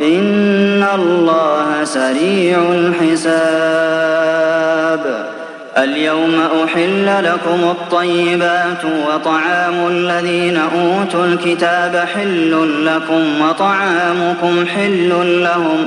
إن الله سريع الحساب. اليوم أحل لكم الطيبات وطعام الذين أوتوا الكتاب حل لكم وطعامكم حل لهم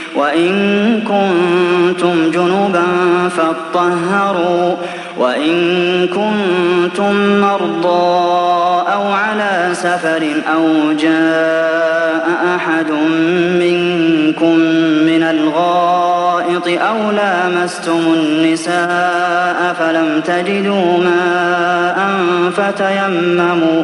وإن كنتم جنبا فاطهروا وإن كنتم مرضى أو على سفر أو جاء أحد منكم من الغائط أو لامستم النساء فلم تجدوا ماء فتيمموا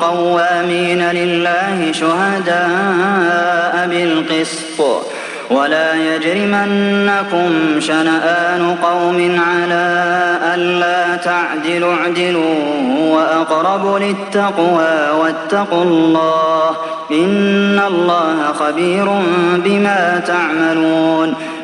قوامين لله شهداء بالقسط. ولا يجرمنكم شنآن قوم على ألا تعدلوا اعدلوا وأقرب للتقوى واتقوا الله إن الله خبير بما تعملون.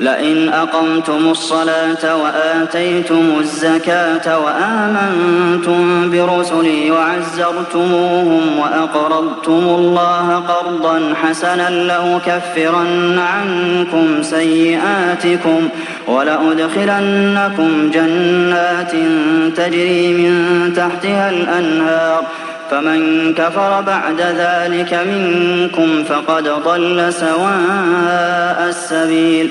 لئن أقمتم الصلاة وآتيتم الزكاة وآمنتم برسلي وعزرتموهم وأقرضتم الله قرضا حسنا لأكفرن عنكم سيئاتكم ولأدخلنكم جنات تجري من تحتها الأنهار فمن كفر بعد ذلك منكم فقد ضل سواء السبيل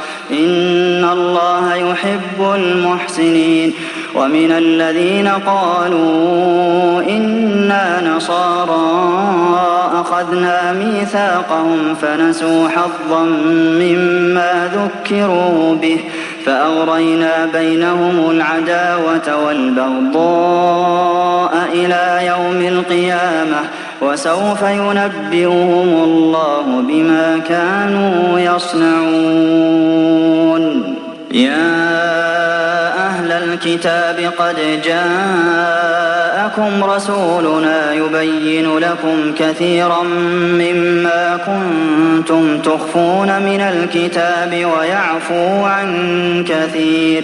إن الله يحب المحسنين ومن الذين قالوا إنا نصارى أخذنا ميثاقهم فنسوا حظا مما ذكروا به فأغرينا بينهم العداوة والبغضاء إلى يوم القيامة وسوف ينبئهم الله بما كانوا يصنعون. يا أهل الكتاب قد جاءكم رسولنا يبين لكم كثيرا مما كنتم تخفون من الكتاب ويعفو عن كثير.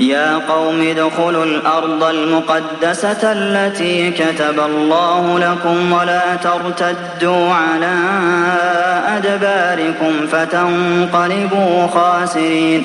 يا قوم ادخلوا الأرض المقدسة التي كتب الله لكم ولا ترتدوا على أدباركم فتنقلبوا خاسرين.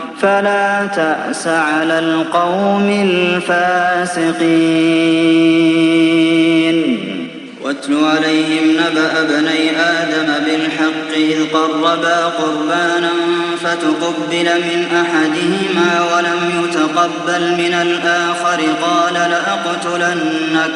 فلا تأس على القوم الفاسقين. واتل عليهم نبأ بني آدم بالحق إذ قربا قربانا فتقبل من أحدهما ولم يتقبل من الآخر قال لأقتلنك.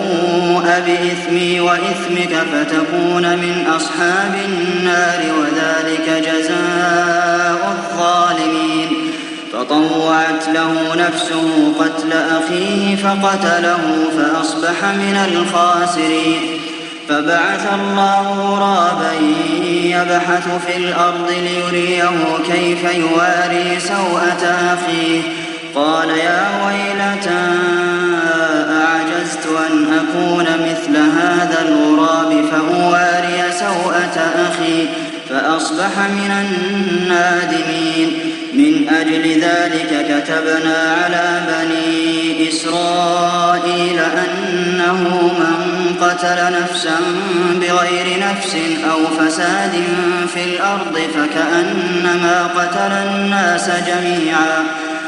بإثمي وإثمك فتكون من أصحاب النار وذلك جزاء الظالمين. فطوعت له نفسه قتل أخيه فقتله فأصبح من الخاسرين. فبعث الله غرابا يبحث في الأرض ليريه كيف يواري سوءة أخيه. قال يا ويلتى أعجزت أن أكون مثل هذا الغراب فأواري سوءة أخي فأصبح من النادمين. من أجل ذلك كتبنا على بني إسرائيل أنه من قتل نفسا بغير نفس أو فساد في الأرض فكأنما قتل الناس جميعا.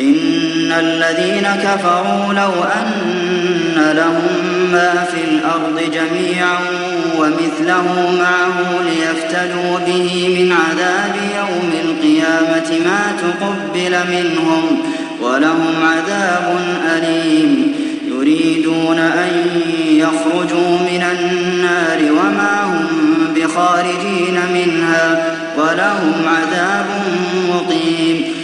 إن الذين كفروا لو أن لهم ما في الأرض جميعا ومثله معه ليفتدوا به من عذاب يوم القيامة ما تقبل منهم ولهم عذاب أليم. يريدون أن يخرجوا من النار وما هم بخارجين منها ولهم عذاب مقيم.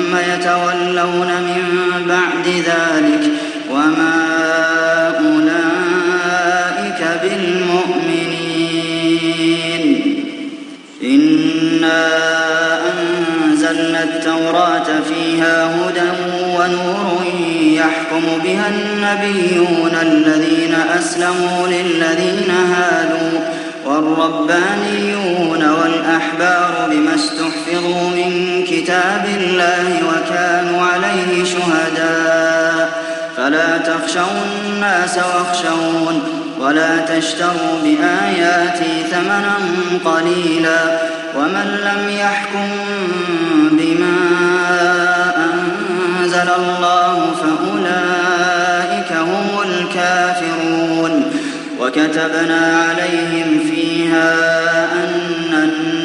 يتولون من بعد ذلك وما أولئك بالمؤمنين. إنا أنزلنا التوراة فيها هدى ونور يحكم بها النبيون الذين أسلموا للذين هادوا والربانيون والأحبار كتاب الله وكانوا عليه شهداء. فلا تخشوا الناس واخشون ولا تشتروا بآياتي ثمنا قليلا ومن لم يحكم بما أنزل الله فأولئك هم الكافرون. وكتبنا عليهم فيها أن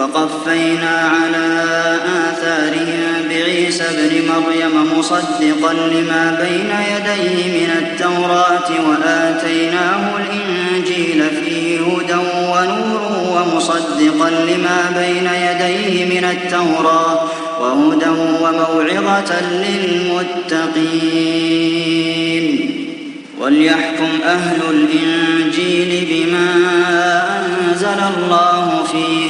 وقفينا على آثارهم بعيسى ابن مريم مصدقا لما بين يديه من التوراة وآتيناه الإنجيل فيه هدى ونور ومصدقا لما بين يديه من التوراة وهدى وموعظة للمتقين. وليحكم أهل الإنجيل بما أنزل الله فيه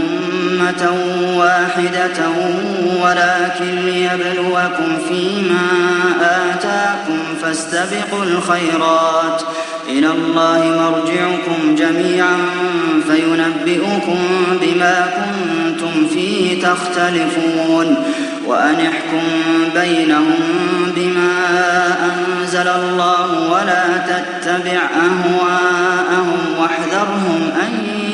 أمة واحدة ولكن ليبلوكم فيما آتاكم فاستبقوا الخيرات. إلى الله مرجعكم جميعا فينبئكم بما كنتم فيه تختلفون. وأن احكم بينهم بما أنزل الله ولا تتبع أهواءهم واحذرهم أن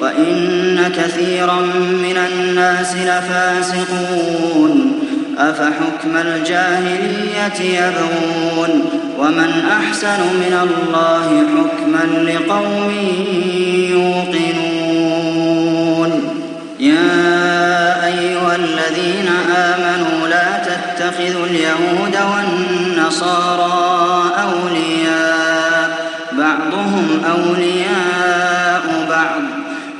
وإن كثيرا من الناس لفاسقون. أفحكم الجاهلية يبغون؟ ومن أحسن من الله حكما لقوم يوقنون. يا أيها الذين آمنوا لا تتخذوا اليهود والنصارى أولياء. بعضهم أولياء بعض.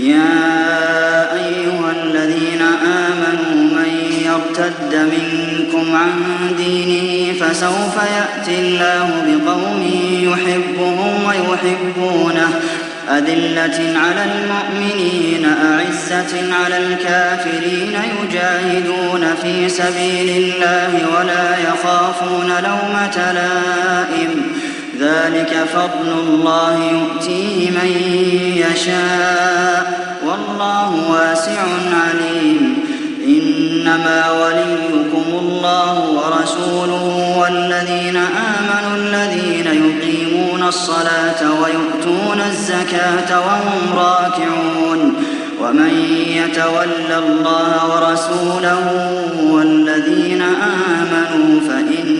يا أيها الذين آمنوا من يرتد منكم عن دينه فسوف يأتي الله بقوم يحبهم ويحبونه. أذلة على المؤمنين أعزة على الكافرين يجاهدون في سبيل الله ولا يخافون لومة لائم. ذلك فضل الله يؤتيه من يشاء. والله واسع عليم. إنما وليكم الله ورسوله والذين آمنوا الذين يقيمون الصلاة ويؤتون الزكاة وهم راكعون. ومن يتول الله ورسوله والذين آمنوا فإن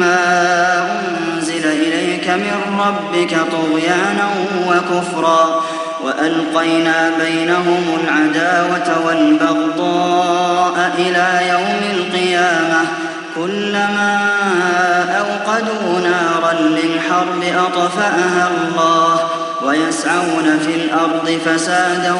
ما أنزل إليك من ربك طغيانا وكفرا وألقينا بينهم العداوة والبغضاء إلى يوم القيامة كلما أوقدوا نارا للحرب أطفأها الله ويسعون في الأرض فسادا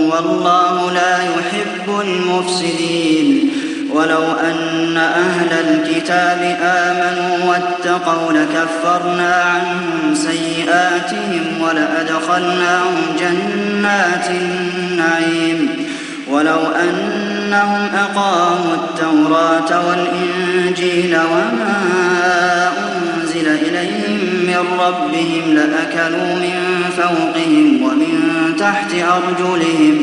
والله لا يحب المفسدين ولو أن أهل الكتاب آمنوا واتقوا لكفرنا عنهم سيئاتهم ولأدخلناهم جنات النعيم. ولو أنهم أقاموا التوراة والإنجيل وما أنزل إليهم من ربهم لأكلوا من فوقهم ومن تحت أرجلهم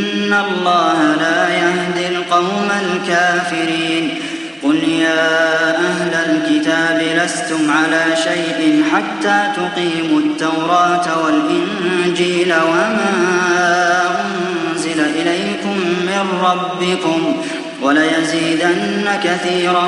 إن الله لا يهدي القوم الكافرين قل يا أهل الكتاب لستم على شيء حتى تقيموا التوراة والإنجيل وما أنزل إليكم من ربكم وليزيدن كثيرا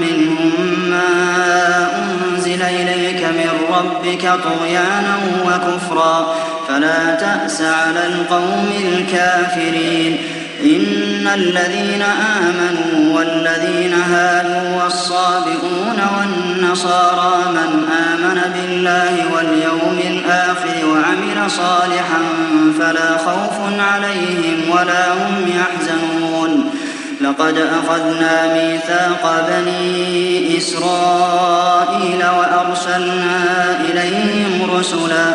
منهم ما أنزل إليك من ربك طغيانا وكفرا فلا تأس على القوم الكافرين. إن الذين آمنوا والذين هادوا والصابئون والنصارى من آمن بالله واليوم الآخر وعمل صالحا فلا خوف عليهم ولا هم يحزنون. لقد أخذنا ميثاق بني إسرائيل وأرسلنا إليهم رسلا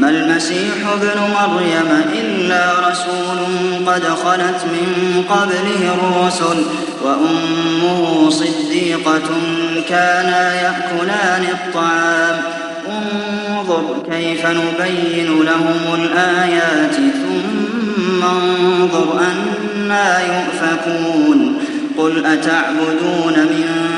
ما المسيح ابن مريم إلا رسول قد خلت من قبله الرسل وأمه صديقة كانا يأكلان الطعام. انظر كيف نبين لهم الآيات ثم انظر أنا يؤفكون. قل أتعبدون من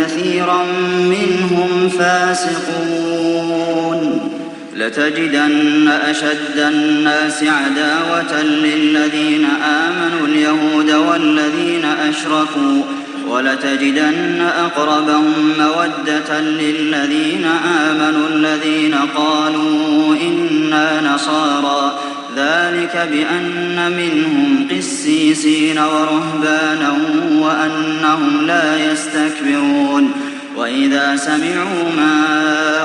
كثيرا منهم فاسقون. لتجدن أشد الناس عداوة للذين آمنوا اليهود والذين أشركوا ولتجدن أقربهم مودة للذين آمنوا الذين قالوا إنا نصارى. ذلك بأن منهم قسيسين ورهبانا وأنهم لا يستكبرون. وإذا سمعوا ما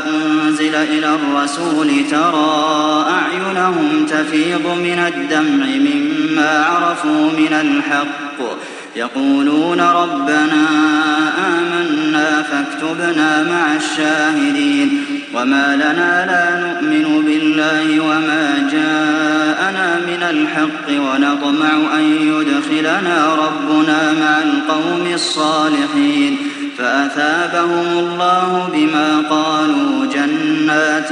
أنزل إلى الرسول ترى أعينهم تفيض من الدمع مما عرفوا من الحق. يقولون ربنا آمنا فاكتبنا مع الشاهدين. وما لنا لا نؤمن بالله وما جاءنا من الحق ونطمع أن يدخلنا ربنا مع القوم الصالحين. فأثابهم الله بما قالوا جنات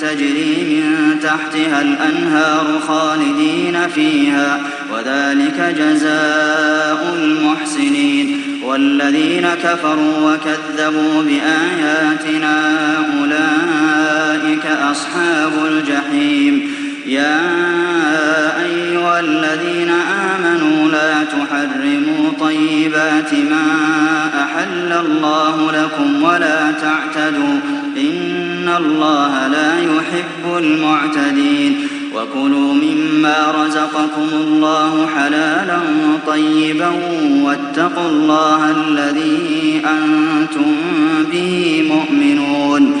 تجري من تحتها الأنهار خالدين فيها وذلك جزاء المحسنين. والذين كفروا وكذبوا بآياتنا أولئك أصحاب الجحيم. يا أيها الذين آمنوا لا تحرموا طيبات ما أحل الله لكم ولا تعتدوا إن الله لا يحب المعتدين وكلوا مما رزقكم الله حلالا طيبا واتقوا الله الذي أنتم به مؤمنون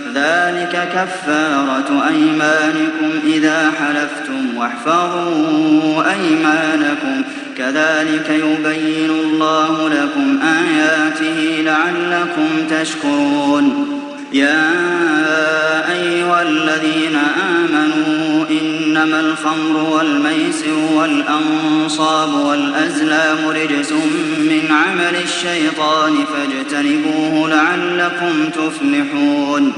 ذلك كفارة أيمانكم إذا حلفتم واحفظوا أيمانكم. كذلك يبين الله لكم آياته لعلكم تشكرون. يا أيها الذين آمنوا إنما الخمر والميسر والأنصاب والأزلام رجس من عمل الشيطان فاجتنبوه لعلكم تفلحون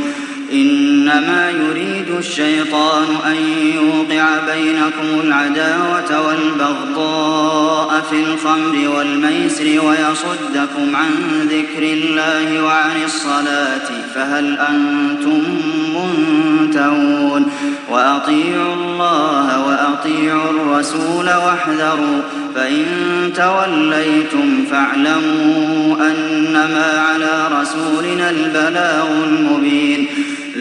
إنما يريد الشيطان أن يوقع بينكم العداوة والبغضاء في الخمر والميسر ويصدكم عن ذكر الله وعن الصلاة فهل أنتم منتهون؟ وأطيعوا الله وأطيعوا الرسول واحذروا فإن توليتم فاعلموا أنما على رسولنا البلاغ المبين.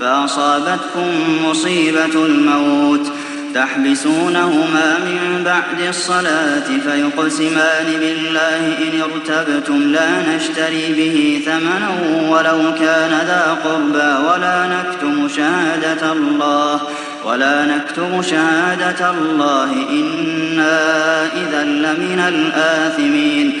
فأصابتكم مصيبة الموت. تحبسونهما من بعد الصلاة فيقسمان بالله إن ارتبتم لا نشتري به ثمنا ولو كان ذا قربى ولا نكتم شهادة الله ولا نكتم شهادة الله إنا إذا لمن الآثمين.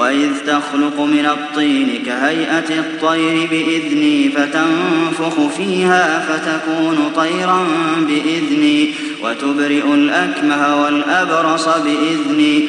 وإذ تخلق من الطين كهيئة الطير بإذني فتنفخ فيها فتكون طيرا بإذني وتبرئ الأكمه والأبرص بإذني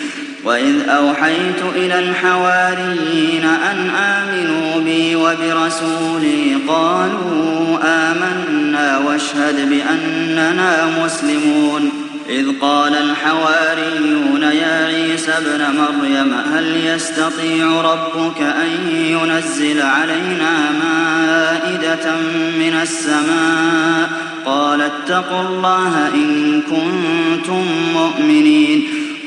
وإذ أوحيت إلى الحواريين أن آمنوا بي وبرسولي قالوا آمنا واشهد بأننا مسلمون إذ قال الحواريون يا عيسى ابن مريم هل يستطيع ربك أن ينزل علينا مائدة من السماء قال اتقوا الله إن كنتم مؤمنين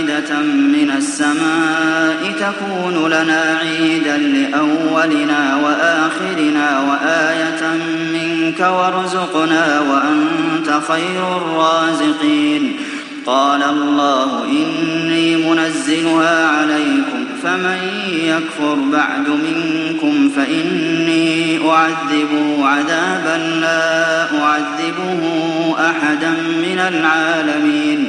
مائدة من السماء تكون لنا عيدا لأولنا وآخرنا وآية منك وارزقنا وأنت خير الرازقين. قال الله إني منزلها عليكم فمن يكفر بعد منكم فإني أعذبه عذابا لا أعذبه أحدا من العالمين.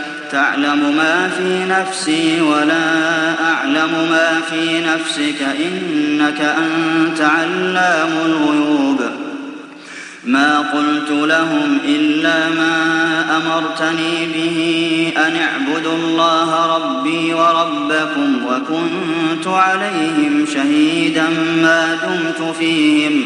تعلم ما في نفسي ولا أعلم ما في نفسك إنك أنت علام الغيوب. ما قلت لهم إلا ما أمرتني به أن اعبدوا الله ربي وربكم وكنت عليهم شهيدا ما دمت فيهم.